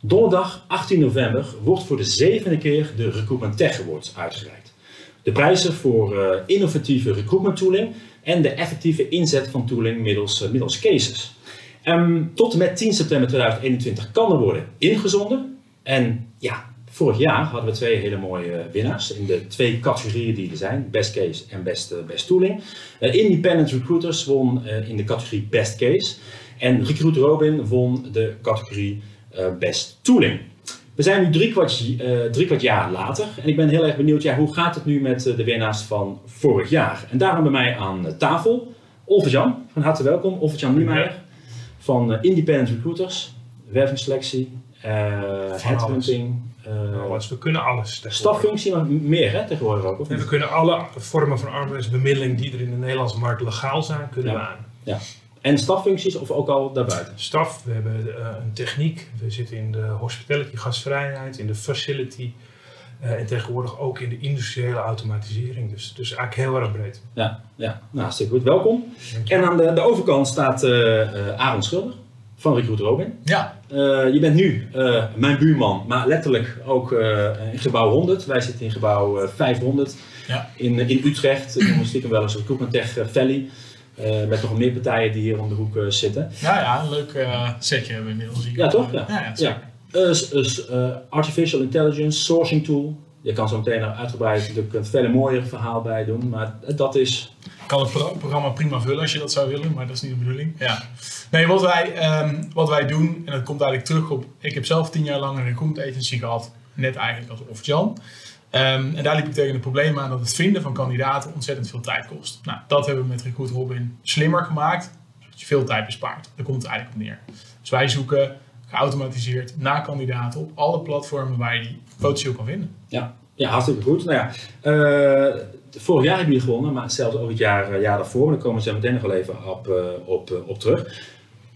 Donderdag 18 november wordt voor de zevende keer de Recruitment Tech Awards uitgereikt. De prijzen voor eh, innovatieve recruitment tooling en de effectieve inzet van tooling middels, eh, middels cases. Ehm, tot en met 10 september 2021 kan er worden ingezonden. En ja, vorig jaar hadden we twee hele mooie winnaars in de twee categorieën die er zijn: Best Case en Best, eh, best Tooling. Independent Recruiters won in de categorie Best Case. En Recruiter Robin won de categorie Best Tooling. We zijn nu drie kwart, uh, drie kwart jaar later en ik ben heel erg benieuwd, ja, hoe gaat het nu met de winnaars van vorig jaar? En daarom bij mij aan tafel Olver-Jan, van harte welkom. Olver-Jan Niemeyer van Independent Recruiters, wervingsselectie, headhunting. alles. We kunnen alles. Staffunctie, maar meer hè, tegenwoordig ook. Of we kunnen alle vormen van arbeidsbemiddeling die er in de Nederlandse markt legaal zijn, kunnen ja. we aan. Ja. En staffuncties of ook al daarbuiten? Staf, we hebben uh, een techniek, we zitten in de hospitality, gastvrijheid, in de facility uh, en tegenwoordig ook in de industriële automatisering. Dus, dus eigenlijk heel erg breed. Ja, ja. nou hartstikke goed. Welkom. En aan de, de overkant staat uh, Aaron Schilder van Recruit Robin. Ja. je bent nu mijn buurman, maar letterlijk ook in gebouw 100. Wij zitten in gebouw 500 ja. in, in Utrecht. Ik noem stiekem wel eens Recruitment Tech Valley. Uh, met nog meer partijen die hier om de hoek uh, zitten. Ja, ja, een leuk uh, setje hebben we inmiddels hier. Ja, toch? Ja. ja, ja, ja. artificial intelligence, sourcing tool. Je kan zo meteen er uitgebreid natuurlijk een veel mooier verhaal bij doen, maar dat is... Ik kan het pro programma prima vullen als je dat zou willen, maar dat is niet de bedoeling. Ja. Nee, wat wij, um, wat wij doen, en dat komt eigenlijk terug op... Ik heb zelf tien jaar lang een recruitment agency gehad, net eigenlijk als Of-Jan. Um, en daar liep ik tegen het probleem aan dat het vinden van kandidaten ontzettend veel tijd kost. Nou, dat hebben we met Recruit Robin slimmer gemaakt, zodat je veel tijd bespaart. Daar komt het eigenlijk op neer. Dus wij zoeken geautomatiseerd naar kandidaten op alle platformen waar je die potentieel kan vinden. Ja, ja hartstikke goed. Nou ja, uh, vorig jaar hebben jullie gewonnen, maar zelfs ook het jaar, uh, jaar daarvoor. Daar komen zo meteen nog wel even op, uh, op, op terug.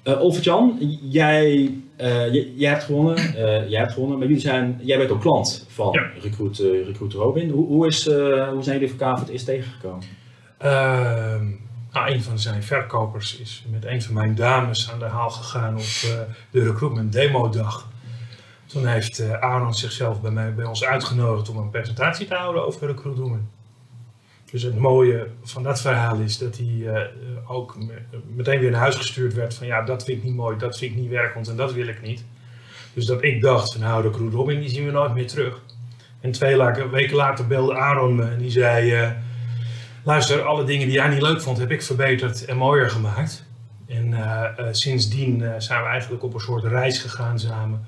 Uh, Olfert-Jan, jij, uh, jij, hebt gewonnen, uh, jij hebt gewonnen, maar jullie zijn, jij bent ook klant van ja. Recruit, Recruit Robin. Hoe, hoe, is, hoe zijn jullie elkaar voor het eerst tegengekomen? Ehm, nou, een van zijn verkopers is met een van mijn dames aan de haal gegaan op de recruitment demo dag. Toen heeft Aaron zichzelf bij, mij, bij ons uitgenodigd om een presentatie te houden over Recruit Robin. Dus het mooie van dat verhaal is dat hij uh, ook meteen weer naar huis gestuurd werd van ja, dat vind ik niet mooi, dat vind ik niet werkend en dat wil ik niet. Dus dat ik dacht van nou, de Crew Robin die zien we nooit meer terug. En twee weken later belde Aaron me en die zei, uh, luister, alle dingen die jij niet leuk vond heb ik verbeterd en mooier gemaakt. En uh, sindsdien zijn we eigenlijk op een soort reis gegaan samen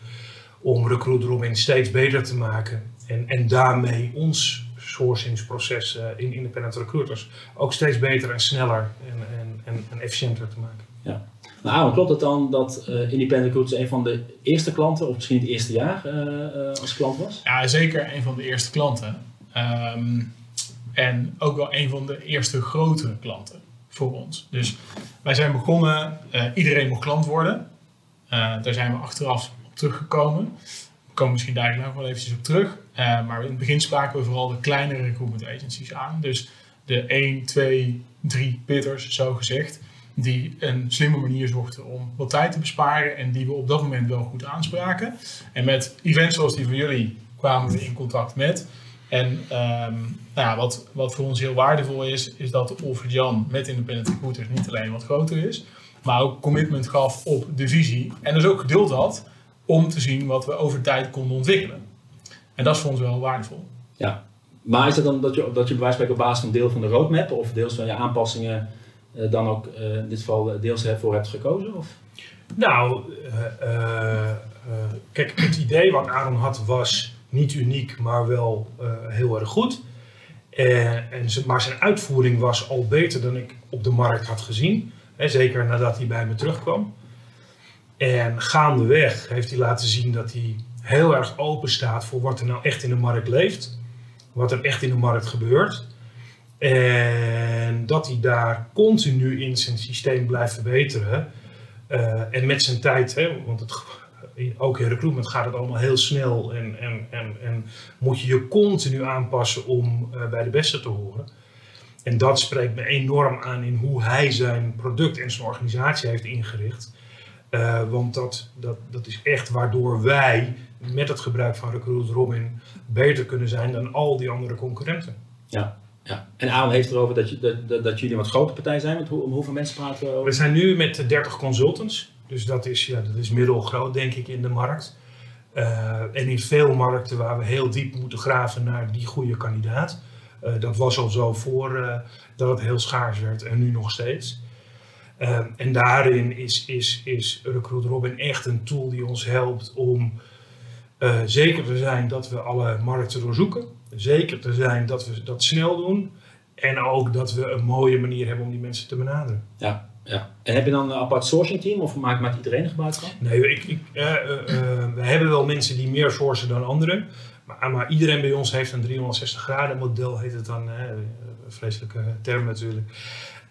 om Recruit Robin steeds beter te maken. En, en daarmee ons sourcingsproces in independent recruiters ook steeds beter en sneller en, en, en, en efficiënter te maken. Ja. Nou, Aaron, klopt het dan dat uh, Independent Recruiters een van de eerste klanten, of misschien het eerste jaar uh, uh, als klant was? Ja, zeker een van de eerste klanten. Um, en ook wel een van de eerste grote klanten voor ons. Dus wij zijn begonnen, iedereen mocht klant worden. daar zijn we achteraf op teruggekomen. We komen misschien daar nog wel eventjes op terug. Uh, maar in het begin spraken we vooral de kleinere recruitment agencies aan. Dus de 1, 2, 3 pitters, zo gezegd. Die een slimme manier zochten om wat tijd te besparen. En die we op dat moment wel goed aanspraken. En met events zoals die van jullie kwamen we in contact met. En um, nou ja, wat, wat voor ons heel waardevol is, is dat Olfert Jan met Independent Recruiters niet alleen wat groter is. Maar ook commitment gaf op de visie. En dus ook geduld had om te zien wat we over tijd konden ontwikkelen. En dat is voor ons wel waardevol. Ja, maar is het dan dat je, dat je bij wijze van op basis van deel van de roadmap of deels van je aanpassingen uh, dan ook uh, in dit geval deels ervoor hebt gekozen? Of? Nou, uh, kijk, het idee wat Aaron had was niet uniek, maar wel heel erg goed. en, maar zijn uitvoering was al beter dan ik op de markt had gezien. Hè, zeker nadat hij bij me terugkwam. En gaandeweg heeft hij laten zien dat hij heel erg open staat voor wat er nou echt in de markt leeft. Wat er echt in de markt gebeurt. En dat hij daar continu in zijn systeem blijft verbeteren. Uh, en met zijn tijd, hè, want het, ook in recruitment gaat het allemaal heel snel. En, en, en, en moet je je continu aanpassen om uh, bij de beste te horen. En dat spreekt me enorm aan in hoe hij zijn product en zijn organisatie heeft ingericht. Uh, want dat, dat, dat is echt waardoor wij met het gebruik van Recruit Robin beter kunnen zijn dan al die andere concurrenten. Ja, ja. En Aaron heeft erover dat, je, dat, dat, jullie een wat grote partij zijn. Met hoe, om hoeveel mensen praten we over? We zijn nu met 30 consultants. Dus dat is, ja, dat is middelgroot, denk ik, in de markt. Uh, en in veel markten waar we heel diep moeten graven naar die goede kandidaat. Uh, dat was al zo voor uh, dat het heel schaars werd en nu nog steeds. En daarin is, is, is Recruit Robin echt een tool die ons helpt om zeker te zijn dat we alle markten doorzoeken. Zeker te zijn dat we dat snel doen. En ook dat we een mooie manier hebben om die mensen te benaderen. Ja, ja. En heb je dan een apart sourcing team of maakt, maakt iedereen gebruik van? Nee, ik, ik, uh, we hebben wel mensen die meer sourcen dan anderen. Maar, maar, iedereen bij ons heeft een 360 graden model, heet het dan. vreselijke term natuurlijk.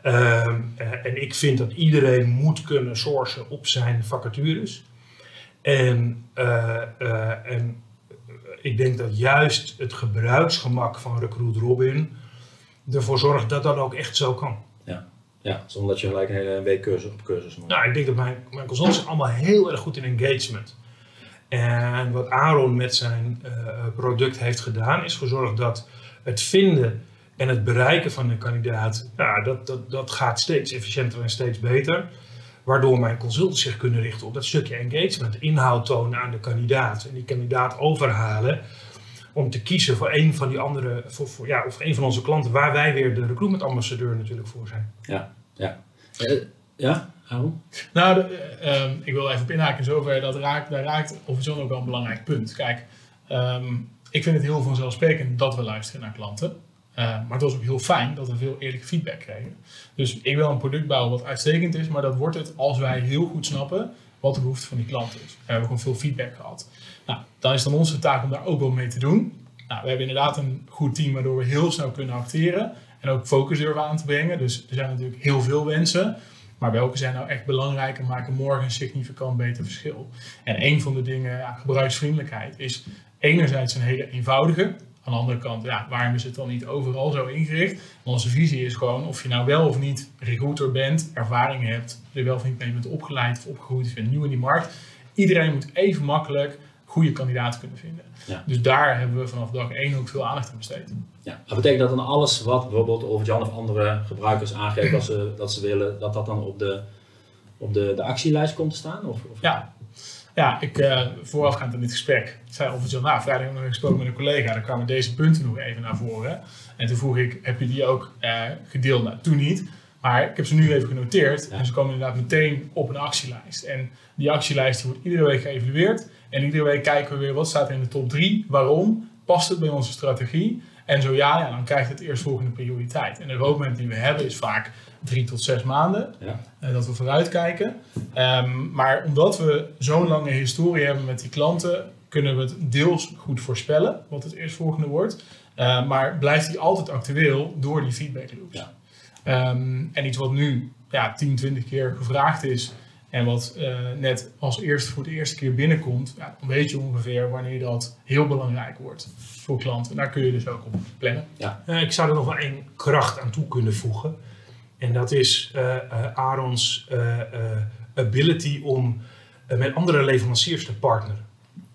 Ehm, en ik vind dat iedereen moet kunnen sourcen op zijn vacatures. En, en ik denk dat juist het gebruiksgemak van Recruit Robin ervoor zorgt dat dat ook echt zo kan. Ja. Ja, zonder dat je gelijk een hele week cursus op cursus moet. Nou, ik denk dat mijn, mijn consultants zijn allemaal heel erg goed in engagement. En wat Aaron met zijn uh, product heeft gedaan, is gezorgd dat het vinden en het bereiken van een kandidaat, ja, dat, dat, dat gaat steeds efficiënter en steeds beter. Waardoor mijn consultants zich kunnen richten op dat stukje engagement, inhoud tonen aan de kandidaat en die kandidaat overhalen om te kiezen voor een van die andere, voor, voor, ja, of een van onze klanten, waar wij weer de recruitment ambassadeur natuurlijk voor zijn. Ja, ja. Uh, ja, Aaron? Nou, de, uh, ik wil even op inhaken zover, dat raakt, daar raakt officieel ook wel een belangrijk punt. Kijk, um, ik vind het heel vanzelfsprekend dat we luisteren naar klanten. Uh, maar het was ook heel fijn dat we veel eerlijke feedback kregen. Dus ik wil een product bouwen wat uitstekend is, maar dat wordt het als wij heel goed snappen wat de behoefte van die klant is. We hebben gewoon veel feedback gehad. Nou, dan is dan onze taak om daar ook wel mee te doen. Nou, we hebben inderdaad een goed team waardoor we heel snel kunnen acteren en ook focus durven aan te brengen. Dus er zijn natuurlijk heel veel wensen. Maar welke zijn nou echt belangrijk en maken morgen een significant beter verschil? En een van de dingen, ja, gebruiksvriendelijkheid, is enerzijds een hele eenvoudige. Aan de andere kant, ja, waarom is het dan niet overal zo ingericht? Onze visie is gewoon of je nou wel of niet recruiter bent, ervaring hebt, er wel of niet mee bent opgeleid of opgegroeid, bent nieuw in die markt. Iedereen moet even makkelijk goede kandidaten kunnen vinden. Ja. Dus daar hebben we vanaf dag 1 ook veel aandacht aan besteed. Ja, dat betekent dat dan alles wat bijvoorbeeld over Jan of andere gebruikers aangeeft dat ze, dat ze willen, dat dat dan op de, op de, de actielijst komt te staan? Of, of? Ja. Ja, ik uh, voorafgaand aan dit gesprek zei officieel, nou, vrijdag heb ik nog gesproken met een collega, daar kwamen deze punten nog even naar voren. En toen vroeg ik, heb je die ook uh, gedeeld? Nou, toen niet. Maar ik heb ze nu even genoteerd en ze komen inderdaad meteen op een actielijst. En die actielijst die wordt iedere week geëvalueerd. En iedere week kijken we weer wat staat er in de top 3, waarom, past het bij onze strategie? En zo ja, ja dan krijgt het eerstvolgende prioriteit. En de roadmap die we hebben is vaak drie tot zes maanden, ja. uh, dat we vooruitkijken. Um, maar omdat we zo'n lange historie hebben met die klanten, kunnen we het deels goed voorspellen wat het eerstvolgende wordt. Uh, maar blijft die altijd actueel door die feedback loops. Ja. Um, en iets wat nu ja, 10, 20 keer gevraagd is, en wat uh, net als eerste voor de eerste keer binnenkomt, ja, dan weet je ongeveer wanneer dat heel belangrijk wordt voor klanten. Daar kun je dus ook op plannen. Ja. Uh, ik zou er nog wel één kracht aan toe kunnen voegen. En dat is uh, Arons ability om met andere leveranciers te partneren.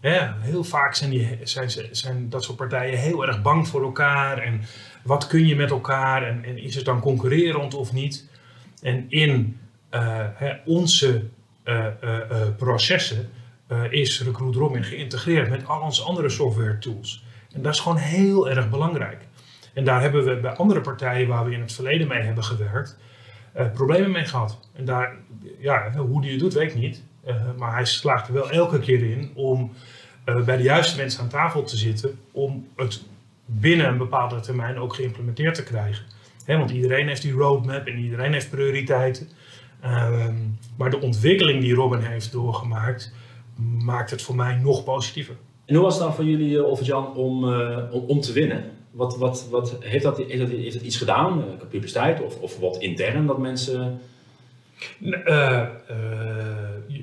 Ja, heel vaak zijn, die, zijn, zijn dat soort partijen heel erg bang voor elkaar. En wat kun je met elkaar? En, en is het dan concurrerend of niet? En in hè, onze processen is Recruit Robin geïntegreerd met al onze andere software tools. En dat is gewoon heel erg belangrijk. En daar hebben we bij andere partijen waar we in het verleden mee hebben gewerkt, problemen mee gehad. En daar, ja, hoe die het doet, weet ik niet. maar hij slaagt er wel elke keer in om bij de juiste mensen aan tafel te zitten om het binnen een bepaalde termijn ook geïmplementeerd te krijgen. want iedereen heeft die roadmap en iedereen heeft prioriteiten. Um, maar de ontwikkeling die Robin heeft doorgemaakt, maakt het voor mij nog positiever. En hoe was het dan voor jullie, uh, Jan, om, om, te winnen? Wat, wat, wat, heeft, dat, heeft, iets gedaan, uh, publiciteit, of, of wat intern dat mensen...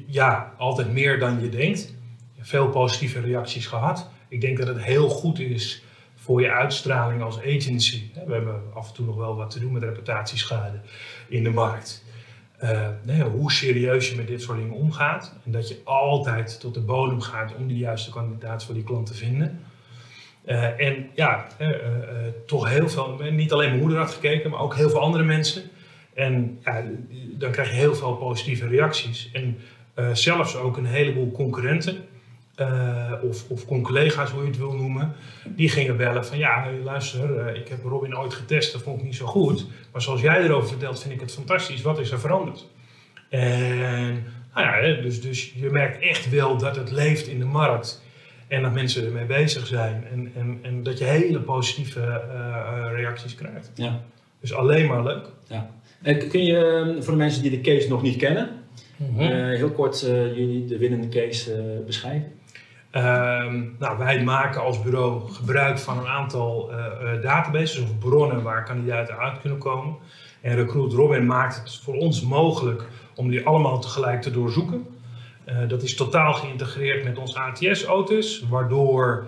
ja, altijd meer dan je denkt. Veel positieve reacties gehad. Ik denk dat het heel goed is voor je uitstraling als agency. We hebben af en toe nog wel wat te doen met reputatieschade in de markt. eh, hoe serieus je met dit soort dingen omgaat. En dat je altijd tot de bodem gaat om de juiste kandidaat voor die klant te vinden. Eh, en ja, eh, eh, toch heel veel, niet alleen mijn moeder had gekeken, maar ook heel veel andere mensen. En ja, dan krijg je heel veel positieve reacties. En zelfs ook een heleboel concurrenten, of, of collega's, hoe je het wil noemen, die gingen bellen van ja, luister, ik heb Robin ooit getest, dat vond ik niet zo goed. Maar zoals jij erover vertelt, vind ik het fantastisch. Wat is er veranderd? En nou ja, dus, dus je merkt echt wel dat het leeft in de markt. En dat mensen ermee bezig zijn. En, en, en dat je hele positieve eh, eh, reacties krijgt. Ja. Dus alleen maar leuk. Eh, kun je eh, voor de mensen die de case nog niet kennen, Mhm. heel kort jullie de winnende case beschrijven? Ehm, nou, wij maken als bureau gebruik van een aantal databases of bronnen waar kandidaten uit kunnen komen. En Recruit Robin maakt het voor ons mogelijk om die allemaal tegelijk te doorzoeken. Eh, dat is totaal geïntegreerd met ons ATS-autos, waardoor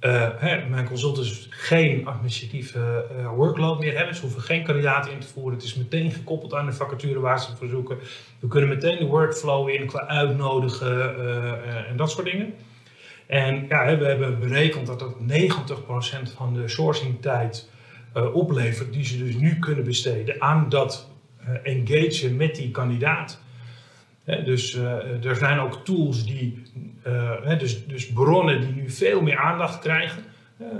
eh, hè, mijn consultants geen administratieve eh, workload meer hebben. Ze hoeven geen kandidaten in te voeren. Het is meteen gekoppeld aan de vacature waar ze voor zoeken. We kunnen meteen de workflow in qua uitnodigen en dat soort dingen. En ja, we hebben berekend dat dat 90% van de sourcingtijd oplevert die ze dus nu kunnen besteden aan dat engagen met die kandidaat. Dus eh, er zijn ook tools die, eh, dus, dus bronnen die nu veel meer aandacht krijgen.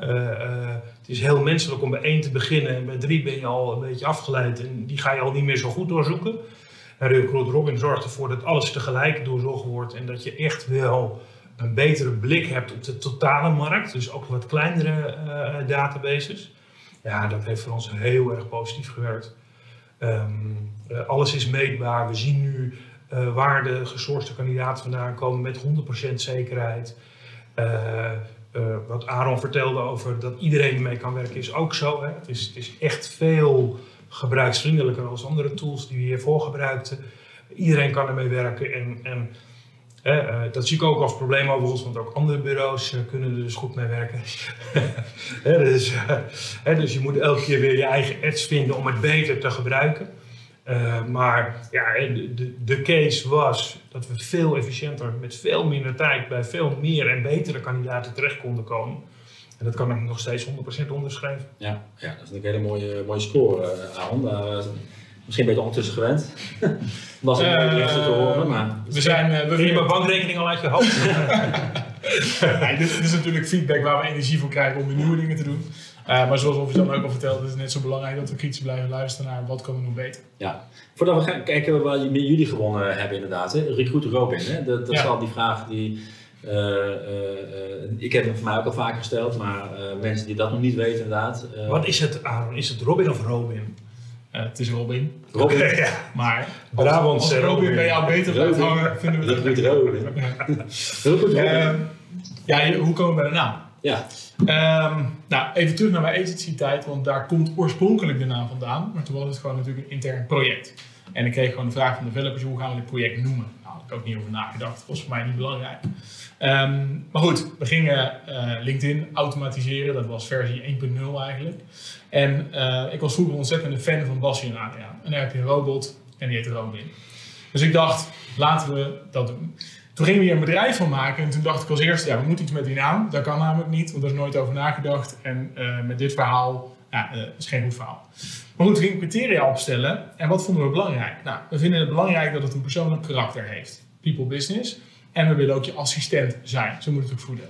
Eh, het is heel menselijk om bij één te beginnen en bij drie ben je al een beetje afgeleid en die ga je al niet meer zo goed doorzoeken. En Recruit Robin zorgt ervoor dat alles tegelijk doorzogen wordt en dat je echt wel een betere blik hebt op de totale markt, dus ook wat kleinere databases. Ja, dat heeft voor ons heel erg positief gewerkt. Ehm, eh, alles is meetbaar. We zien nu eh, waar de gesourcede kandidaten vandaan komen met 100% zekerheid. Eh, eh, wat Aaron vertelde over dat iedereen ermee kan werken is ook zo. Hè. Het, is, het is echt veel gebruiksvriendelijker dan andere tools die we hiervoor gebruikten. Iedereen kan ermee werken en, en dat zie ik ook als probleem overigens, want ook andere bureaus kunnen er dus goed mee werken. Dus, dus je moet elke keer weer je eigen ads vinden om het beter te gebruiken. Eh, maar ja, de, de, de case was dat we veel efficiënter, met veel minder tijd, bij veel meer en betere kandidaten terecht konden komen. En dat kan ik nog steeds 100% onderschrijven. Ja, ja, dat is natuurlijk een hele mooie, mooie score, uh, Aaron. Daar, misschien ben je het ondertussen gewend. Was het Eh, mooi eerste te horen, maar... We zijn, eh, we mijn bankrekening al uit je hoofd? Nee, dit, dit is natuurlijk feedback waar we energie voor krijgen om weer nieuwe dingen te doen. Eh, maar zoals Official ook al vertelde, is het net zo belangrijk dat we kritisch blijven luisteren naar wat kan we nog beter. Ja. Voordat we gaan kijken waar jullie gewonnen hebben inderdaad, hè? Recruit Robin. Hè? Dat, dat Ja. is al die vraag die... eh, eh, eh, ik heb hem voor mij ook al vaker gesteld, maar eh, mensen die dat nog niet weten inderdaad. eh, Wat is het, Aaron? Is het Robin of Robin? Eh, het is Robin, Robin. ja. maar Brabant, als eh, Robin Robin. bij jou beter blijft hangen, vinden we dat Recruit Robin. Robin. Ja, je- hoe komen we bij de naam? Ja. Ehm, nou, even terug naar mijn agency tijd, want daar komt oorspronkelijk de naam vandaan. Maar toen was het gewoon natuurlijk een intern project. En ik kreeg gewoon de vraag van de developers, hoe gaan we dit project noemen? Nou, ik ook niet over nagedacht, dat was voor mij niet belangrijk. Ehm, maar goed, we gingen eh, LinkedIn automatiseren, dat was versie 1.0 eigenlijk. En eh, ik was vroeger ontzettend een fan van Basje en Adriaan. En daar heb je een robot en die heet Robin. Dus ik dacht, laten we dat doen. Toen gingen we hier een bedrijf van maken en toen dacht ik als eerste, ja, we moeten iets met die naam. Dat kan namelijk niet, want daar is nooit over nagedacht. En eh, met dit verhaal, ja, eh, is geen goed verhaal. Maar goed, we gingen criteria opstellen. En wat vonden we belangrijk? Nou, we vinden het belangrijk dat het een persoonlijk karakter heeft. People business. En we willen ook je assistent zijn. Zo moet het ook voeden.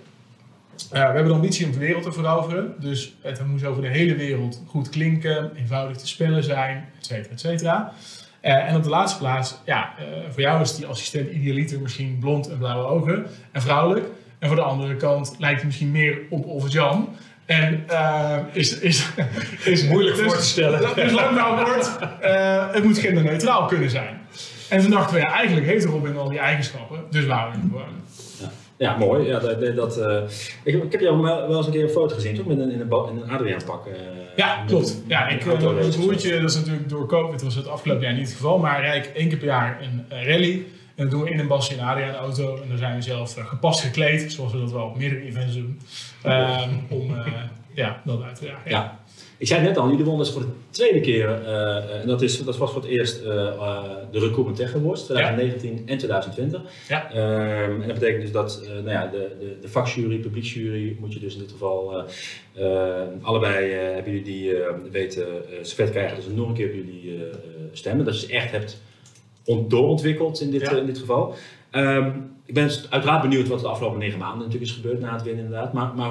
Eh, we hebben de ambitie om de wereld te veroveren. Dus het moest over de hele wereld goed klinken, eenvoudig te spellen zijn, et cetera, et cetera. Eh, en op de laatste plaats, ja, eh, voor jou is die assistent idealiter misschien blond en blauwe ogen en vrouwelijk. En voor de andere kant lijkt hij misschien meer op Olve Jan. En eh, is, is, is Moeilijk voor te stellen. Dat is lang nou woord. Eh, het moet genderneutraal kunnen zijn. En toen dachten we, ja, eigenlijk heeft Robin al die eigenschappen, dus waarom hem gewoon. Ja, mooi. Ja, dat, dat, eh, ik, ik heb jou wel eens een keer een foto gezien, toch? Met een, in een, in een Adriaan pak. eh, Ja, klopt. Ja, ik, mijn race. broertje, dat is natuurlijk door COVID, was het afgelopen jaar niet het geval, maar rijd ik één keer per jaar een eh, rally. En dat doen we in een Bastianaria auto. En dan zijn we zelf gepast gekleed, zoals we dat wel op meerdere events doen. Um, om ja, dat uit te dragen. Ja. ja. Ik zei net al, jullie wonnen dus voor de tweede keer, uh, en dat, is, dat was voor het eerst de Recruitment Tech Awards, 2019 ja. en 2020. Ja. Um, en dat betekent dus dat nou ja, de, de, de vakjury, publieksjury, moet je dus in dit geval, allebei hebben jullie die weten zover krijgen, dus nog een keer jullie stemmen. Dat je echt hebt doorontwikkeld in dit, ja. in dit geval. Um, ik ben uiteraard benieuwd wat de afgelopen negen maanden natuurlijk is gebeurd na het winnen inderdaad. Maar, maar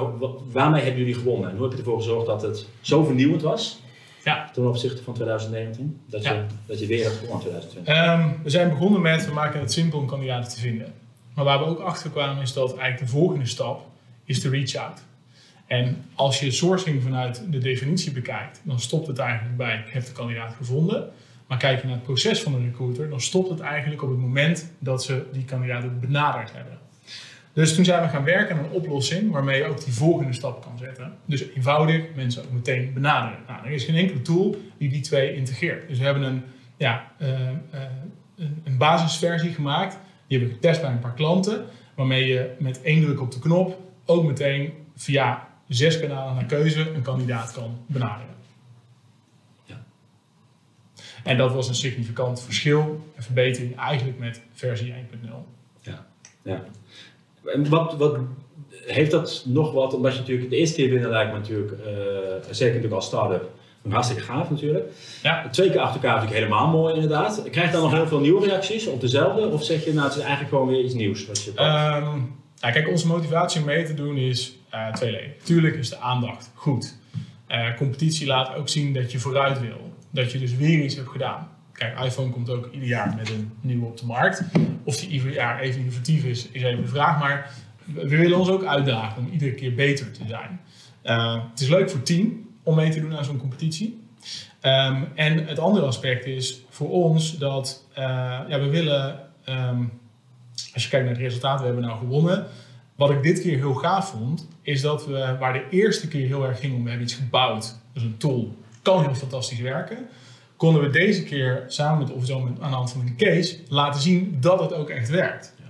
waarmee hebben jullie gewonnen? En hoe heb je ervoor gezorgd dat het zo vernieuwend was? Ja. Ten opzichte van 2019? Dat, je, dat je weer hebt gewonnen in 2020? Um, we zijn begonnen met, we maken het simpel om kandidaten te vinden. Maar waar we ook achter kwamen is dat eigenlijk de volgende stap is de reach-out. En als je sourcing vanuit de definitie bekijkt, dan stopt het eigenlijk bij ik heb de kandidaat gevonden. Maar kijk je naar het proces van de recruiter, dan stopt het eigenlijk op het moment dat ze die kandidaten benaderd hebben. Dus toen zijn we gaan werken aan een oplossing waarmee je ook die volgende stap kan zetten. Dus eenvoudig mensen ook meteen benaderen. Nou, er is geen enkele tool die die twee integreert. Dus we hebben een, ja, uh, een, een basisversie gemaakt. Die hebben we getest bij een paar klanten. Waarmee je met één druk op de knop ook meteen via zes kanalen naar keuze een kandidaat kan benaderen. En dat was een significant verschil en verbetering eigenlijk met versie 1.0. Ja, ja. En wat, wat heeft dat nog wat, omdat je natuurlijk de eerste keer binnen lijkt me natuurlijk, uh, zeker natuurlijk als start-up, hartstikke gaaf natuurlijk. Ja. Twee keer achter elkaar natuurlijk helemaal mooi inderdaad. Krijg je dan nog heel veel nieuwe reacties op dezelfde? Of zeg je nou het is eigenlijk gewoon weer iets nieuws? Wat je um, ja, kijk, onze motivatie om mee te doen is uh, tweeledig. Tuurlijk is de aandacht goed. Uh, competitie laat ook zien dat je vooruit wil dat je dus weer iets hebt gedaan. Kijk, iPhone komt ook ieder jaar met een nieuwe op de markt. Of die ieder jaar even innovatief is, is even de vraag. Maar we willen ons ook uitdagen om iedere keer beter te zijn. Uh, het is leuk voor team om mee te doen aan zo'n competitie. Um, en het andere aspect is voor ons dat uh, ja, we willen, um, als je kijkt naar het resultaat, we hebben nou gewonnen. Wat ik dit keer heel gaaf vond, is dat we, waar de eerste keer heel erg ging om, we hebben iets gebouwd, dus een tool, kan heel fantastisch werken. Konden we deze keer samen met Office aan de hand van een case laten zien dat het ook echt werkt. Ja.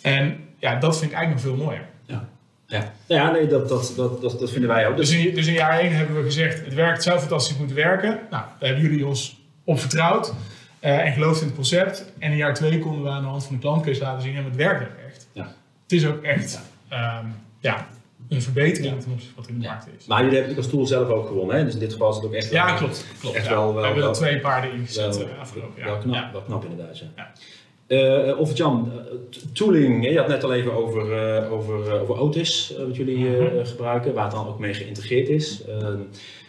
En ja, dat vind ik eigenlijk nog veel mooier. Ja, ja. ja nee, dat, dat, dat, dat, dat vinden wij ook. Dus in, dus in jaar 1 hebben we gezegd, het werkt, zou fantastisch moeten werken. Nou, daar hebben jullie ons op vertrouwd uh, en geloofd in het concept. En in jaar 2 konden we aan de hand van de klantcase laten zien, en het werkt ook echt. Ja. Het is ook echt, ja, um, ja een verbetering ten opzichte van wat in de markt is. Maar jullie hebben als tool zelf ook gewonnen, hè? dus in dit geval is het ook echt Ja, klopt. klopt echt ja. wel, wel, we hebben wel, er twee paarden ingezet wel, afgelopen jaar. Wel knap, ja. wel knap inderdaad, ja. Uh, of Jan, uh, tooling, je had net al even over, uh, over, over Otis, wat jullie -hmm. gebruiken, waar het dan ook mee geïntegreerd is.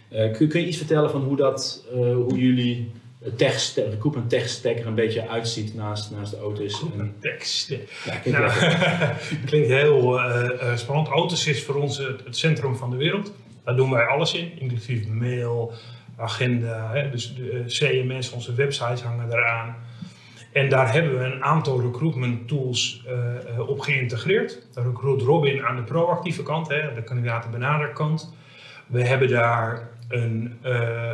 kun, kun, je iets vertellen van hoe, dat, hoe jullie tech, de recruitment tech stack er een beetje uitziet naast, naast de Otis. En, tech stack. Ja, klinkt, nou, klinkt heel uh, spannend. Otis is voor ons het, het, centrum van de wereld. Daar doen wij alles in, inclusief mail, agenda, hè, dus de CMS, onze websites hangen eraan. En daar hebben we een aantal recruitment tools uh, op geïntegreerd. Recruit Robin aan de proactieve kant, hè, de kandidatenbenaderkant. We hebben daar een uh,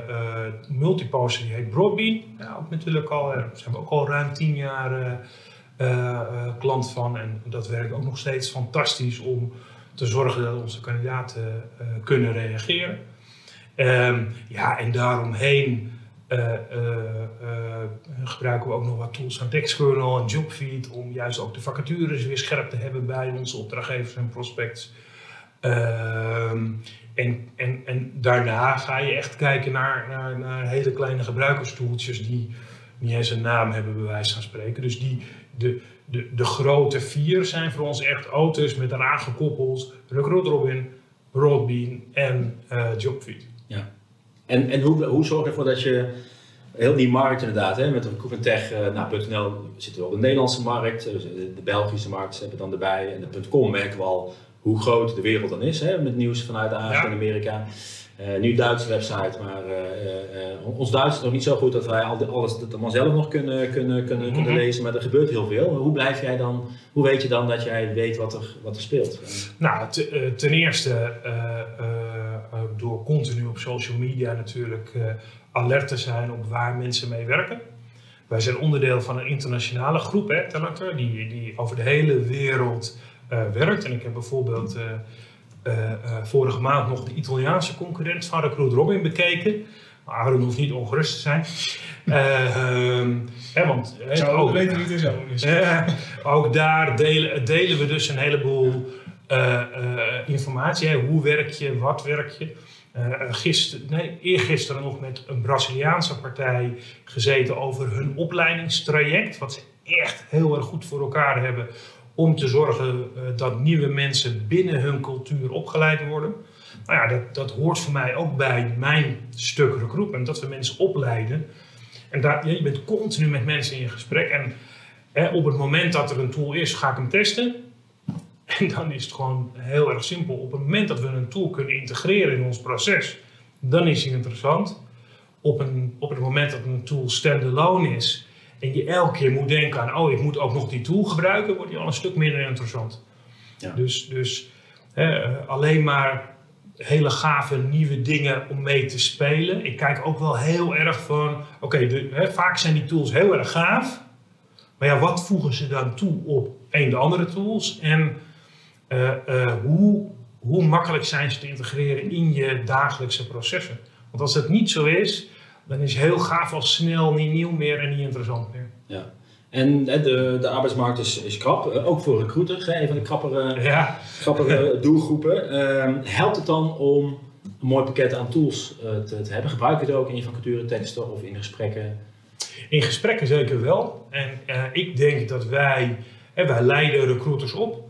uh, multiposter die heet Broadbean. Ja, ook natuurlijk al, daar zijn we ook al ruim tien jaar uh, klant van. En dat werkt ook nog steeds fantastisch om te zorgen dat onze kandidaten kunnen reageren. Um, ja, en daaromheen gebruiken we ook nog wat tools aan TextKernel en Jobfeed om juist ook de vacatures weer scherp te hebben bij onze opdrachtgevers en prospects. Um, en, en, en daarna ga je echt kijken naar, naar, naar hele kleine gebruikerstoeltjes die niet eens een naam hebben, bij wijze van spreken. Dus die, de, de, de grote vier zijn voor ons echt auto's met eraan gekoppeld Recruit Robin, Broadbean en uh, Jobfeed. Ja. En, en hoe, hoe zorg je ervoor dat je heel die markt inderdaad, hè, met Recruitment Tech, uh, nou, .nl zitten we op de Nederlandse markt, de, de Belgische markt hebben we dan erbij en de .com merken we al hoe groot de wereld dan is, hè, met nieuws vanuit Azië en Amerika. Uh, nu Duitse website, maar uh, uh, ons Duits is nog niet zo goed dat wij al alles dat allemaal zelf nog kunnen, kunnen, kunnen, kunnen mhm. lezen, maar er gebeurt heel veel. Hoe blijf jij dan, hoe weet je dan dat jij weet wat er, wat er speelt? Nou, ten eerste door continu op social media natuurlijk alert te zijn op waar mensen mee werken. Wij zijn onderdeel van een internationale groep, hè, Talenter, die, die over de hele wereld eh, werkt. En ik heb bijvoorbeeld eh, eh, eh, vorige maand nog de Italiaanse concurrent van Recruit Robin bekeken. Maar Aaron hoeft niet ongerust te zijn. Eh, hè, want, hè, Zo, ook- weten niet zo. Eh, ook daar delen, delen we dus een heleboel eh, eh, informatie. Hè. Hoe werk je, wat werk je? Eh, eh, gister, nee, eergisteren nog met een Braziliaanse partij gezeten over hun opleidingstraject. Wat ze echt heel erg goed voor elkaar hebben om te zorgen eh, dat nieuwe mensen binnen hun cultuur opgeleid worden. Nou ja, dat, dat hoort voor mij ook bij mijn stuk recruitment, dat we mensen opleiden. En daar, je bent continu met mensen in gesprek. En Hè, op het moment dat er een tool is, ga ik hem testen. En dan is het gewoon heel erg simpel. Op het moment dat we een tool kunnen integreren in ons proces, dan is hij interessant. Op, een, op het moment dat een tool standalone is en je elke keer moet denken aan, oh, ik moet ook nog die tool gebruiken, wordt hij al een stuk minder interessant. Ja. Dus, dus hè, alleen maar hele gave nieuwe dingen om mee te spelen. Ik kijk ook wel heel erg van, oké, vaak zijn die tools heel erg gaaf. Maar ja, wat voegen ze dan toe op een de andere tools? En eh, eh, hoe, hoe makkelijk zijn ze te integreren in je dagelijkse processen? Want als dat niet zo is, dan is heel gaaf al snel niet nieuw meer en niet interessant meer. Ja. En de, de arbeidsmarkt is, is krap, eh, ook voor recruiters, een van de krappere, Ja, grappige doelgroepen. Ehm, helpt het dan om een mooi pakket aan tools eh, te, te hebben? Gebruik je het ook in je vacatureteksten of in gesprekken? in gesprekken zeker wel. En eh, ik denk dat wij, hè, wij leiden recruiters op.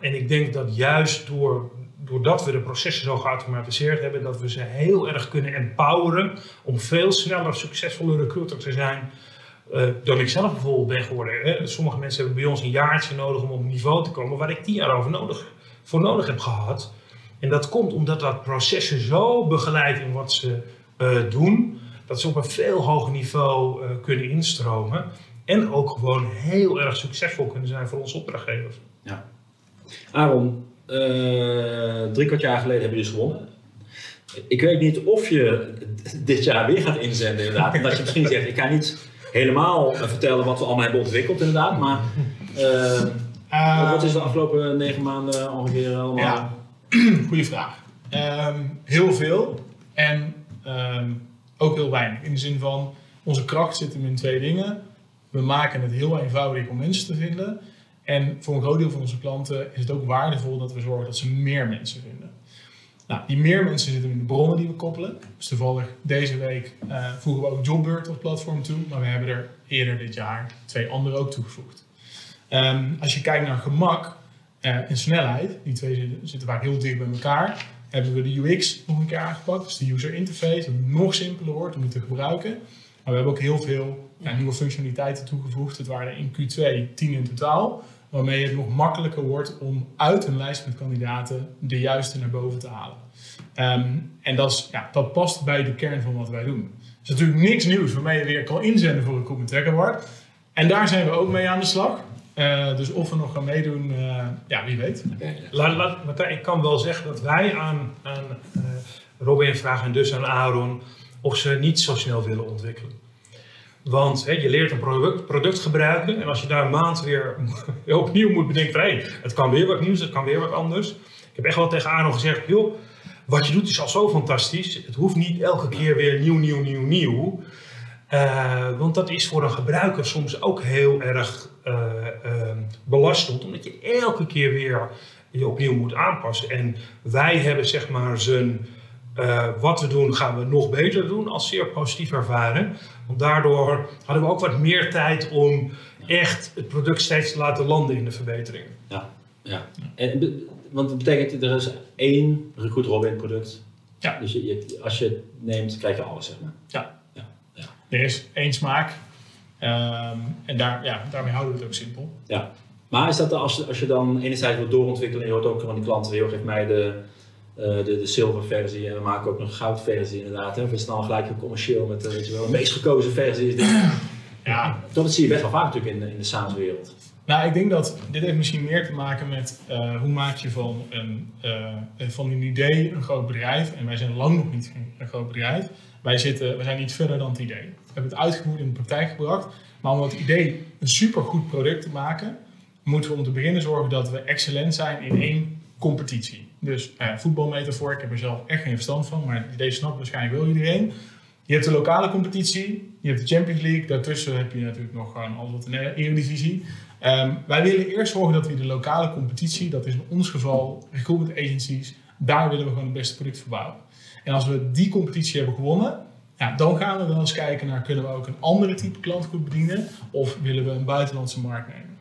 En ik denk dat juist door, doordat we de processen zo geautomatiseerd hebben, dat we ze heel erg kunnen empoweren om veel sneller succesvolle recruiter te zijn. eh, dan ik zelf bijvoorbeeld ben geworden. Hè. Sommige mensen hebben bij ons een jaartje nodig om op niveau te komen waar ik tien jaar over nodig, voor nodig heb gehad. En dat komt omdat dat processen zo begeleid in wat ze eh, doen, dat ze op een veel hoger niveau eh, kunnen instromen. En ook gewoon heel erg succesvol kunnen zijn voor onze opdrachtgevers. Aaron, eh, drie kwart jaar geleden heb je dus gewonnen. Ik weet niet of je dit jaar weer gaat inzenden inderdaad. Omdat je misschien zegt, ik ga niet helemaal eh, vertellen wat we allemaal hebben ontwikkeld inderdaad. Maar Eh, wat is de afgelopen negen maanden ongeveer allemaal? Ja, goede vraag. Ehm, heel veel en ehm, ook heel weinig. In de zin van, onze kracht zit hem in twee dingen. We maken het heel eenvoudig om mensen te vinden. En voor een groot deel van onze klanten is het ook waardevol dat we zorgen dat ze meer mensen vinden. Nou, die meer mensen zitten in de bronnen die we koppelen. Dus toevallig deze week eh, voegen we ook Jobbird als platform toe. Maar we hebben er eerder dit jaar twee andere ook toegevoegd. Ehm, als je kijkt naar gemak eh, en snelheid, die twee zitten, zitten heel dicht bij elkaar, hebben we de UX nog een keer aangepakt. Dus de user interface, dat het nog simpeler wordt om het te gebruiken. Maar we hebben ook heel veel ja, nieuwe functionaliteiten toegevoegd. Het waren in Q2 10 in totaal. Waarmee het nog makkelijker wordt om uit een lijst met kandidaten de juiste naar boven te halen. Ehm, en dat, is, ja, dat past bij de kern van wat wij doen. Het is natuurlijk niks nieuws waarmee je weer kan inzenden voor een Recruitment Award. En daar zijn we ook mee aan de slag. Eh, dus of we nog gaan meedoen, eh, ja, wie weet. Laat, ik kan wel zeggen dat wij aan, aan eh, Robin vragen en dus aan Aaron of ze niet zo snel willen ontwikkelen. Want je leert een product, product gebruiken en als je daar een maand weer opnieuw moet bedenken hé, het kan weer wat nieuws, het kan weer wat anders. Ik heb echt wel tegen Aaron gezegd, joh, wat je doet is al zo fantastisch. Het hoeft niet elke keer weer nieuw, nieuw, nieuw, nieuw. Eh, want dat is voor een gebruiker soms ook heel erg eh, eh, belastend, omdat je elke keer weer je opnieuw moet aanpassen. En wij hebben zeg maar zijn, wat we doen gaan we nog beter doen, als zeer positief ervaren. Want daardoor hadden we ook wat meer tijd om echt het product steeds te laten landen in de verbeteringen. Ja, ja. En, want dat betekent, er is één Recruit Robin product. Ja. Dus je, je- als je het neemt, krijg je alles, zeg maar. Ja. Ja, ja. Er is één smaak. Ehm, en daar, ja, daarmee houden we het ook simpel. Ja. Maar is dat als, je- als je dan enerzijds wilt doorontwikkelen en je hoort ook van die klanten, joh, geef mij de, de, de versie en we maken ook nog een goud versie inderdaad. Hè? Het dan gelijk heel commercieel met eh, weet je wel, de meest gekozen versie is dit. Ja, Dat zie je best wel vaak natuurlijk in, de- in de SaaS-wereld. Nou, ik denk dat dit heeft misschien meer te maken met uh, hoe maak je van een, uh, van een idee een groot bedrijf. En wij zijn lang nog niet een groot bedrijf. Wij, zitten, wij zijn niet verder dan het idee. We hebben het uitgevoerd in de praktijk gebracht. Maar om het idee een supergoed product te maken, moeten we om te beginnen zorgen dat we excellent zijn in één competitie. Dus uh, voetbalmetafoor, ik heb er zelf echt geen verstand van, maar deze snapt waarschijnlijk wel iedereen. Je hebt de lokale competitie, je hebt de Champions League, daartussen heb je natuurlijk nog gewoon alles wat Eredivisie. Um, wij willen eerst zorgen dat we de lokale competitie, dat is in ons geval recruitment agencies, daar willen we gewoon het beste product voor bouwen. En als we die competitie hebben gewonnen, ja, dan gaan we wel eens kijken naar kunnen we ook een andere type klantgroep bedienen of willen we een buitenlandse markt nemen.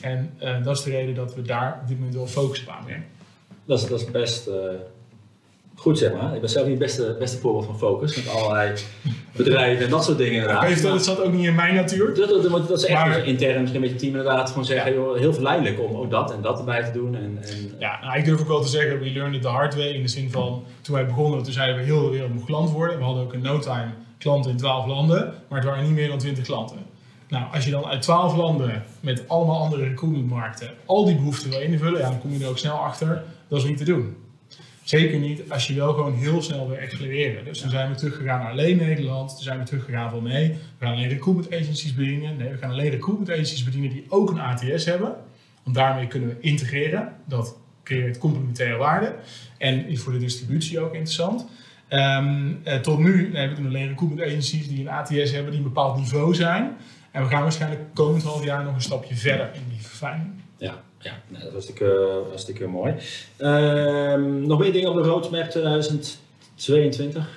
En uh, dat is de reden dat we daar op dit moment wel focussen op aanbrengen. Dat is, dat is best uh, goed, zeg maar. Ik ben zelf niet het beste, beste voorbeeld van focus, met allerlei bedrijven en dat soort dingen. Ja, dat, dat zat ook niet in mijn natuur. Dat, dat, dat is echt maar, intern misschien met je team inderdaad gewoon zeggen, joh, heel verleidelijk om ook dat en dat erbij te doen. En, en ja, nou, ik durf ook wel te zeggen, we learned it the hard way, in de zin van, toen wij begonnen, toen zeiden we heel de wereld moet klant worden. We hadden ook een no time klanten in 12 landen, maar het waren niet meer dan 20 klanten. Nou, als je dan uit 12 landen met allemaal andere recruitmentmarkten al die behoeften wil invullen, ja, dan kom je er ook snel achter, dat is niet te doen. Zeker niet als je wel gewoon heel snel wil accelereren. Dus dan zijn we teruggegaan naar alleen Nederland. Toen zijn we teruggegaan van nee, we gaan alleen recruitment agencies bedienen. Nee, we gaan alleen recruitment agencies bedienen die ook een ATS hebben. Want daarmee kunnen we integreren. Dat creëert complementaire waarde. En is voor de distributie ook interessant. Um, eh, tot nu nee, we doen alleen recruitment agencies die een ATS hebben die een bepaald niveau zijn. En we gaan waarschijnlijk komend half jaar nog een stapje verder in die verfijning. Ja, ja nou, dat was natuurlijk, hartstikke mooi. Uh, nog meer dingen op de roadmap 2022?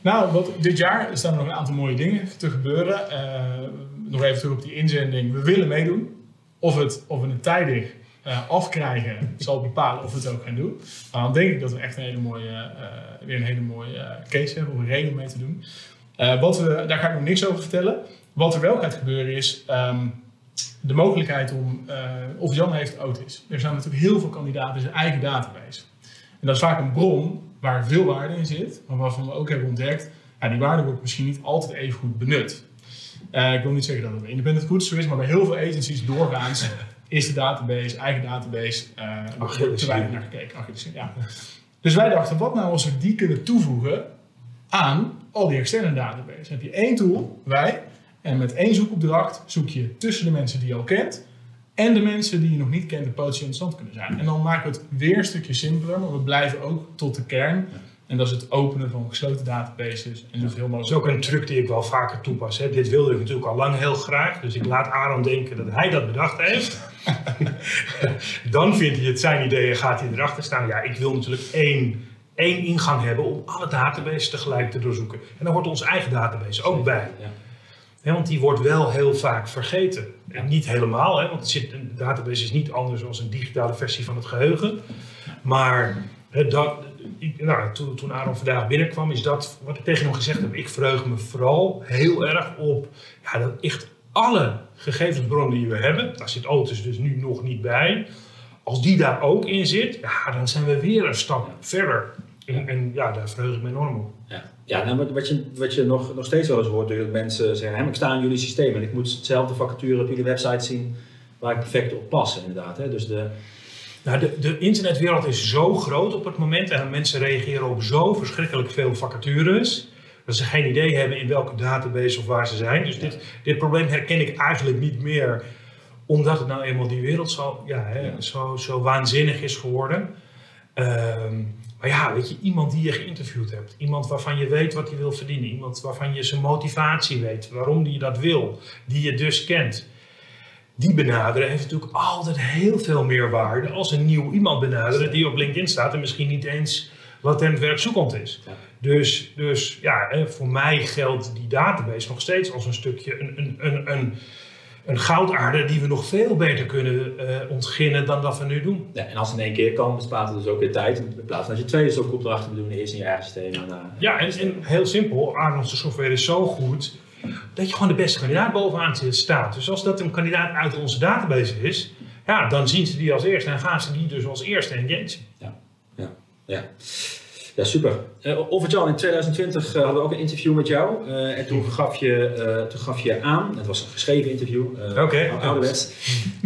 Nou, wat, dit jaar staan er nog een aantal mooie dingen te gebeuren. Uh, nog even terug op die inzending. We willen meedoen. Of, het, of we het tijdig uh, afkrijgen zal bepalen of we het ook gaan doen. Maar dan denk ik dat we echt een hele mooie, weer een hele mooie case hebben om een reden mee te doen. wat we, daar ga ik nog niks over vertellen. Wat er wel gaat gebeuren is um, de mogelijkheid om, uh, of Jan heeft Otis. Er zijn natuurlijk heel veel kandidaten in zijn eigen database. En dat is vaak een bron waar veel waarde in zit, maar waarvan we ook hebben ontdekt, ja, die waarde wordt misschien niet altijd even goed benut. Uh, ik wil niet zeggen dat het bij Independent goed zo is, maar bij heel veel agencies doorgaans is de database, eigen database, uh, te weinig naar gekeken. ja. Dus wij dachten, wat nou als we die kunnen toevoegen aan al die externe databases? Dan heb je één tool, wij, en met één zoekopdracht zoek je tussen de mensen die je al kent en de mensen die je nog niet kent, de potentieel interessant kunnen zijn. En dan maken we het weer een stukje simpeler, maar we blijven ook tot de kern. En dat is het openen van gesloten databases. En dus heel dat is ook een truc die ik wel vaker toepas. Hè. Dit wilde ik natuurlijk al lang heel graag. Dus ik laat Aaron denken dat hij dat bedacht heeft. dan vindt hij het zijn idee en gaat hij erachter staan. Ja, ik wil natuurlijk één, één ingang hebben om alle databases tegelijk te doorzoeken. En dan hoort onze eigen database ook bij. Ja want die wordt wel heel vaak vergeten. En niet helemaal, hè, want zit, een database is niet anders dan een digitale versie van het geheugen. Maar dat, nou, toen, toen Aaron vandaag binnenkwam, is dat wat ik tegen hem gezegd heb. Ik verheug me vooral heel erg op ja, dat echt alle gegevensbronnen die we hebben, daar zit Otis dus nu nog niet bij. Als die daar ook in zit, ja, dan zijn we weer een stap verder. En, en ja, daar verheug ik me enorm op. Ja, ja nou, wat, je, wat je nog, nog steeds wel eens hoort, dat mensen zeggen, ik sta in jullie systeem en ik moet hetzelfde vacature op jullie website zien waar ik perfect op pas inderdaad. Hè? Dus de, nou, de, de internetwereld is zo groot op het moment en mensen reageren op zo verschrikkelijk veel vacatures dat ze geen idee hebben in welke database of waar ze zijn. Dus dit, dit probleem herken ik eigenlijk niet meer, omdat het nou eenmaal die wereld zo, ja, hè, zo, zo waanzinnig is geworden. Um, maar ja, weet je, iemand die je geïnterviewd hebt. Iemand waarvan je weet wat hij wil verdienen. Iemand waarvan je zijn motivatie weet. Waarom die dat wil. Die je dus kent. Die benaderen heeft natuurlijk altijd heel veel meer waarde als een nieuw iemand benaderen die op LinkedIn staat en misschien niet eens latent werkzoekend is. Dus, dus ja, voor mij geldt die database nog steeds als een stukje een, een, een, een een goudaarde die we nog veel beter kunnen uh, ontginnen dan dat we nu doen. Ja, en als het in één keer kan, bespaart het dus ook weer tijd. In plaats van dat je twee zoekopdrachten moet doen, eerst in je eigen systeem. En, uh, ja, en, en, heel simpel, Arnold's software is zo goed dat je gewoon de beste kandidaat bovenaan staat. Dus als dat een kandidaat uit onze database is, ja, dan zien ze die als eerste en gaan ze die dus als eerste engageren. Ja, ja, ja. Ja, super. Uh, Overjan, in 2020 uh, hadden we ook een interview met jou. Uh, en toen gaf, je, uh, toen gaf je aan, het was een geschreven interview, Oké. Okay. ouderwets.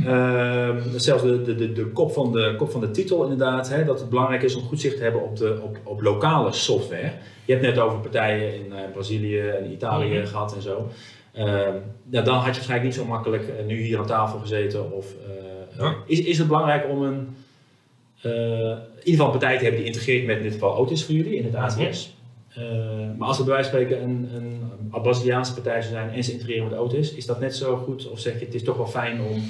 Ehm, zelfs de, de, de, de, kop van de kop van de titel inderdaad, hè, dat het belangrijk is om goed zicht te hebben op, de, op, op lokale software. Je hebt net over partijen in Brazilië en Italië mm -hmm. gehad en zo. Ehm, ja, dan had je waarschijnlijk niet zo makkelijk nu hier aan tafel gezeten. Of, ja. is, is het belangrijk om een in ieder geval een partij te hebben die integreert met in dit geval Otis voor jullie in het ATS. Uh, maar als er bij wijze van spreken een, een Braziliaanse partij zou zijn en ze integreren met Otis, is dat net zo goed? Of zeg je het is toch wel fijn om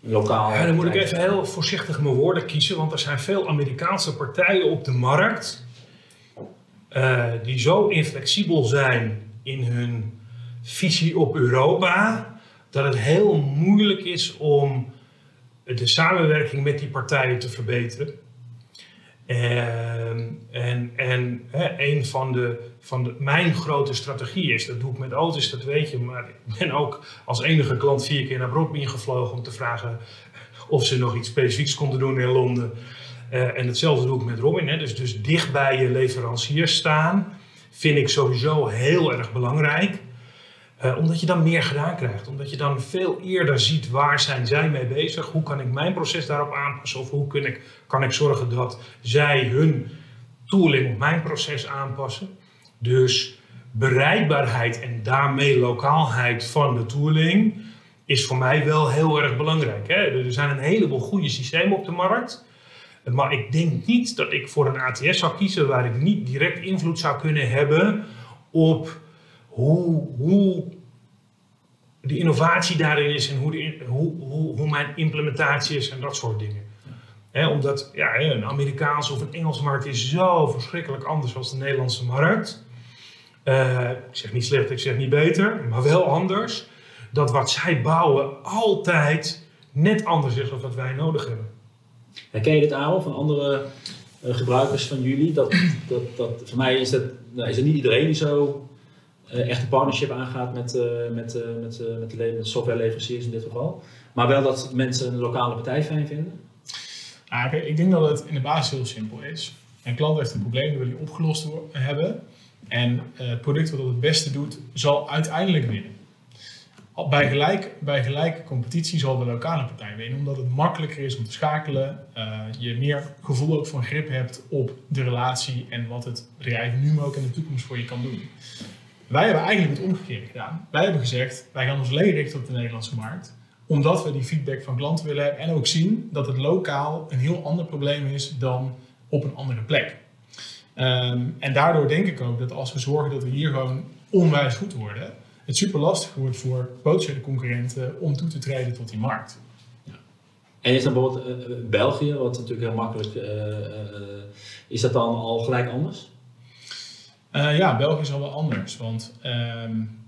lokaal. Ja, dan moet ik even heel voorzichtig mijn woorden kiezen, want er zijn veel Amerikaanse partijen op de markt uh, die zo inflexibel zijn in hun visie op Europa, dat het heel moeilijk is om de samenwerking met die partijen te verbeteren. En, en, en hè, een van, de, van de, mijn grote strategie is, dat doe ik met auto's, dat weet je, maar ik ben ook als enige klant vier keer naar Brooklyn gevlogen om te vragen of ze nog iets specifieks konden doen in Londen. Uh, en hetzelfde doe ik met Robin. Hè. Dus, dus dicht bij je leverancier staan vind ik sowieso heel erg belangrijk. Uh, omdat je dan meer gedaan krijgt. Omdat je dan veel eerder ziet waar zijn zij mee bezig. Hoe kan ik mijn proces daarop aanpassen? Of hoe kan ik, kan ik zorgen dat zij hun tooling op mijn proces aanpassen? Dus bereikbaarheid en daarmee lokaalheid van de tooling is voor mij wel heel erg belangrijk. Hè? Er zijn een heleboel goede systemen op de markt. Maar ik denk niet dat ik voor een ATS zou kiezen waar ik niet direct invloed zou kunnen hebben op hoe, hoe de innovatie daarin is en hoe, de, hoe, hoe, hoe mijn implementatie is en dat soort dingen. omdat ja, een Amerikaanse of een Engelse markt is zo verschrikkelijk anders dan de Nederlandse markt. Uh, ik zeg niet slecht, ik zeg niet beter, maar wel anders. Dat wat zij bouwen altijd net anders is dan wat wij nodig hebben. Herken je dit aan van andere uh, gebruikers van jullie? Dat, dat, dat, voor mij is, dat, nou, is niet iedereen die zo echt een partnership aangaat met, uh, met, uh, met, met, de, softwareleveranciers in dit geval. Maar wel dat mensen een lokale partij fijn vinden? Ah, ik denk dat het in de basis heel simpel is. Een klant heeft een probleem, dat wil hij opgelost hebben. En het product wat het het beste doet, zal uiteindelijk winnen. Bij, gelijk, bij gelijke competitie zal de lokale partij winnen, omdat het makkelijker is om te schakelen. je meer gevoel ook van grip hebt op de relatie en wat het bedrijf nu maar ook in de toekomst voor je kan doen. Wij hebben eigenlijk het omgekeerde gedaan. Wij hebben gezegd, wij gaan ons alleen richten op de Nederlandse markt. Omdat we die feedback van klanten willen hebben en ook zien dat het lokaal een heel ander probleem is dan op een andere plek. Um, en daardoor denk ik ook dat als we zorgen dat we hier gewoon onwijs goed worden, het super lastig wordt voor potentiële concurrenten om toe te treden tot die markt. En is dan bijvoorbeeld uh, België, wat natuurlijk heel makkelijk uh, is dat dan al gelijk anders? Uh, ja, België is al wel anders. Want um,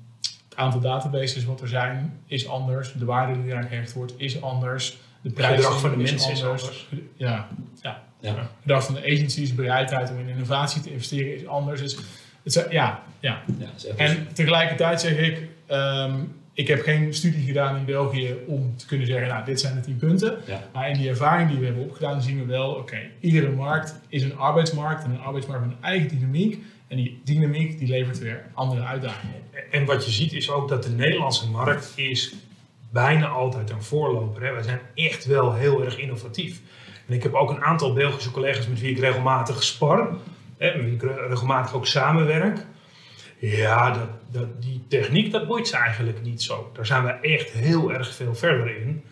het aantal databases wat er zijn is anders. De waarde die eraan gehecht wordt is anders. De gedrag van de mensen is anders. Ja, ja. ja. Het gedrag van de agencies, bereidheid om in innovatie te investeren is anders. Dus het, ja, ja. ja en tegelijkertijd zeg ik, um, ik heb geen studie gedaan in België om te kunnen zeggen, nou, dit zijn de tien punten. Ja. Maar in die ervaring die we hebben opgedaan, zien we wel, oké, iedere markt is een arbeidsmarkt en een arbeidsmarkt met een eigen dynamiek. En die dynamiek die levert weer andere uitdagingen. En wat je ziet is ook dat de Nederlandse markt is bijna altijd een voorloper. Hè. Wij zijn echt wel heel erg innovatief. En ik heb ook een aantal Belgische collega's met wie ik regelmatig spar. Hè, met wie ik regelmatig ook samenwerk. Ja, dat, dat, die techniek dat boeit ze eigenlijk niet zo. Daar zijn we echt heel erg veel verder in.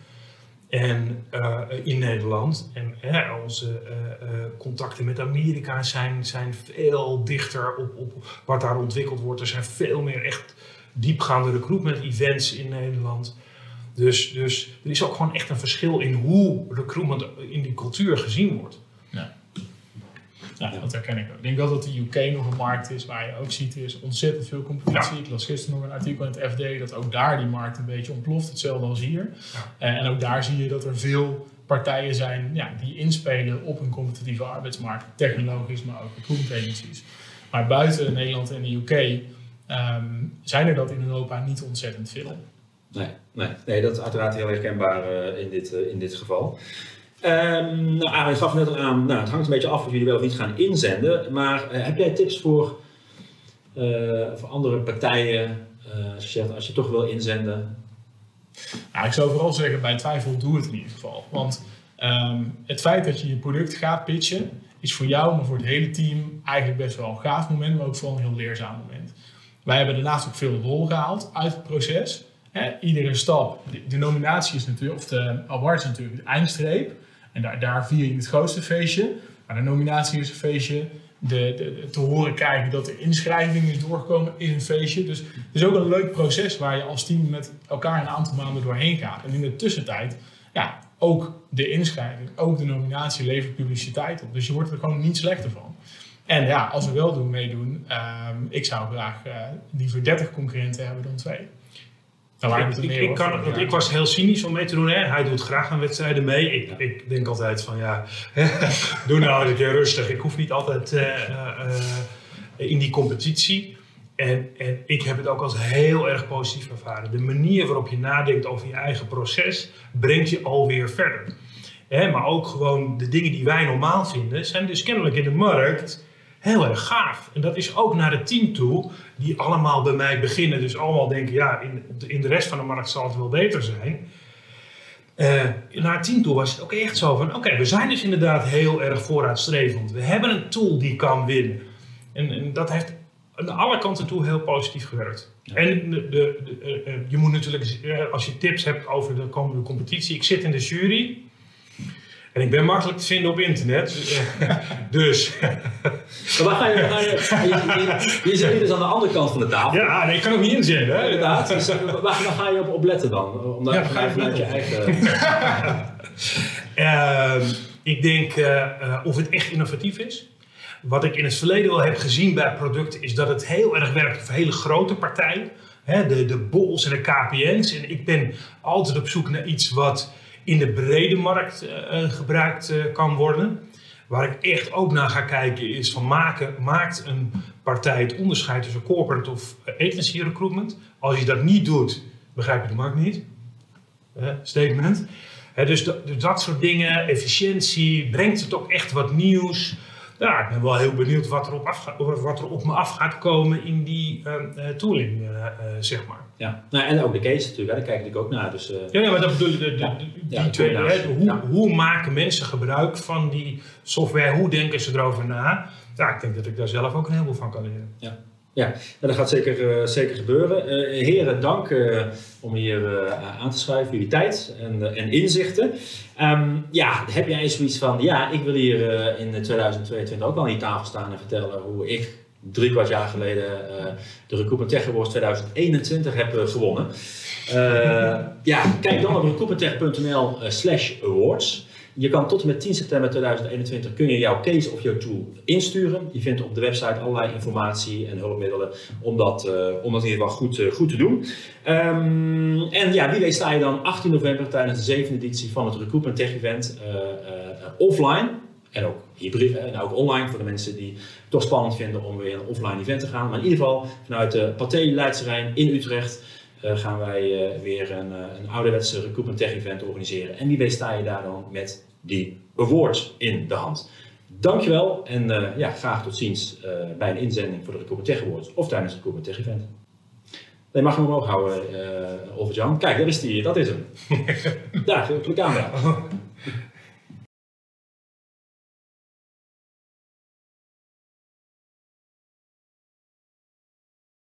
En uh, in Nederland. En onze uh, uh, contacten met Amerika zijn, zijn veel dichter op, op wat daar ontwikkeld wordt. Er zijn veel meer echt diepgaande recruitment events in Nederland. Dus, dus er is ook gewoon echt een verschil in hoe recruitment in die cultuur gezien wordt. Ja. Ja, dat herken ik ook. Ik denk wel dat de UK nog een markt is waar je ook ziet, er is ontzettend veel competitie. Ja. Ik las gisteren nog een artikel in het FD dat ook daar die markt een beetje ontploft, hetzelfde als hier. Ja. En ook daar zie je dat er veel partijen zijn ja, die inspelen op een competitieve arbeidsmarkt, technologisch, maar ook recruitment agencies. Maar buiten Nederland en de UK um, zijn er dat in Europa niet ontzettend veel. Nee, nee, nee dat is uiteraard heel herkenbaar uh, in, dit, uh, in dit geval. Ehm nou, Arie gaf net al aan, nou, het hangt een beetje af of jullie wel of niet gaan inzenden. Maar eh, heb jij tips voor, eh, andere partijen, eh, als, je, als je toch wil inzenden? Nou, ik zou vooral zeggen, bij twijfel doe het in ieder geval. Want ehm, het feit dat je je product gaat pitchen, is voor jou, maar voor het hele team eigenlijk best wel een gaaf moment, maar ook vooral een heel leerzaam moment. Wij hebben daarnaast ook veel rol gehaald uit het proces. Iedere stap, de, de nominatie is natuurlijk, of de award is natuurlijk de eindstreep. En daar, daar vier je het grootste feestje. Maar de nominatie is een feestje. De, te horen krijgen dat de inschrijving is doorgekomen is een feestje. Dus het is ook een leuk proces waar je als team met elkaar een aantal maanden doorheen gaat. En in de tussentijd, ja, ook de inschrijving, ook de nominatie levert publiciteit op. Dus je wordt er gewoon niet slechter van. En ja, als we wel doen, meedoen, ehm, ik zou graag eh, liever 30 concurrenten hebben dan twee. Ik, ik, meer ik, over? kan, want Ja. ik was heel cynisch om mee te doen. Hè. Hij doet graag aan wedstrijden mee. Ik, ik denk altijd van ja, doe nou een keer rustig. Ik hoef niet altijd eh, eh, eh, in die competitie. En, en ik heb het ook als heel erg positief ervaren. De manier waarop je nadenkt over je eigen proces brengt je alweer verder. Hè, maar ook gewoon de dingen die wij normaal vinden, zijn dus kennelijk in de markt heel erg gaaf. En dat is ook naar het team toe, die allemaal bij mij beginnen. Dus allemaal denken, ja, in, in de rest van de markt zal het wel beter zijn. Eh, naar het team toe was het ook echt zo van, oké, we zijn dus inderdaad heel erg vooruitstrevend. We hebben een tool die kan winnen. En, en dat heeft aan alle kanten toe heel positief gewerkt. En de, de, de, eh, eh, je moet natuurlijk, als je tips hebt over de komende competitie, ik zit in de jury. En ik ben makkelijk te vinden op internet. dus Maar waar ga je, waar ga je, je, zit dus aan de andere kant van de tafel. ja, nee, ik kan ook niet inzenden. Hè? Inderdaad. Dus, eh, waar, waar ga je op, op letten dan? Omdat Ja, je waar ga je vanuit, je eigen... Ehm, ik denk eh, eh, of het echt innovatief is. Wat ik in het verleden al heb gezien bij producten is dat het heel erg werkt voor hele grote partijen. Hè, de, de BOL's en de KPN's. En ik ben altijd op zoek naar iets wat in de brede markt eh, gebruikt eh, kan worden. Waar ik echt ook naar ga kijken is van maken, maakt een partij het onderscheid tussen corporate of agency recruitment. Als je dat niet doet, begrijp je de markt niet. Statement. Dus, dus dat soort dingen, efficiëntie, brengt het ook echt wat nieuws. Ja, ik ben wel heel benieuwd wat er op, af, wat er op me af gaat komen in die eh, eh, tooling, eh, eh, zeg maar. Ja. Nou, en ook de case natuurlijk, hè. daar kijk ik ook naar. Dus, Ja, maar dat bedoel ik, de, de, Ja. de- die Ja, de twee. Hè, hoe, Ja. hoe maken mensen gebruik van die software? Hoe denken ze erover na? Ja, ik denk dat ik daar zelf ook een heleboel van kan leren. Ja, ja dat gaat zeker, eh, zeker gebeuren. Eh, heren, dank eh, om hier aan te schuiven voor jullie tijd en, en inzichten. Ehm, ja, heb jij zoiets van, ja, ik wil hier in 2022 ook aan die tafel staan en vertellen hoe ik drie kwart jaar geleden de Recruitment Tech Awards 2021 heb gewonnen. Ja, kijk dan op recruitmenttech.nl slash awards. Je kan tot en met 10 september 2021 kun je jouw case of jouw tool insturen. Je vindt op de website allerlei informatie en hulpmiddelen om dat, eh, om in ieder geval goed, eh, goed te doen. Ehm, en ja, wie weet sta je dan 18 november tijdens de zevende editie van het Recruitment Tech Event eh, offline. En ook hybride en ook online voor de mensen die het toch spannend vinden om weer een offline event te gaan. Maar in ieder geval vanuit de Pathé Leidse Rijn in Utrecht gaan wij weer een, eh, een ouderwetse Recruitment Tech Event organiseren. En wie weet sta je daar dan met die awards in de hand. Dankjewel en eh, ja, graag tot ziens eh, bij een inzending voor de Recruitment Tech Awards of tijdens het Recruitment Tech Event. Nee, mag hem omhoog houden, uh, Jan. Kijk, dat is, die, dat is hem. Daar, op de camera.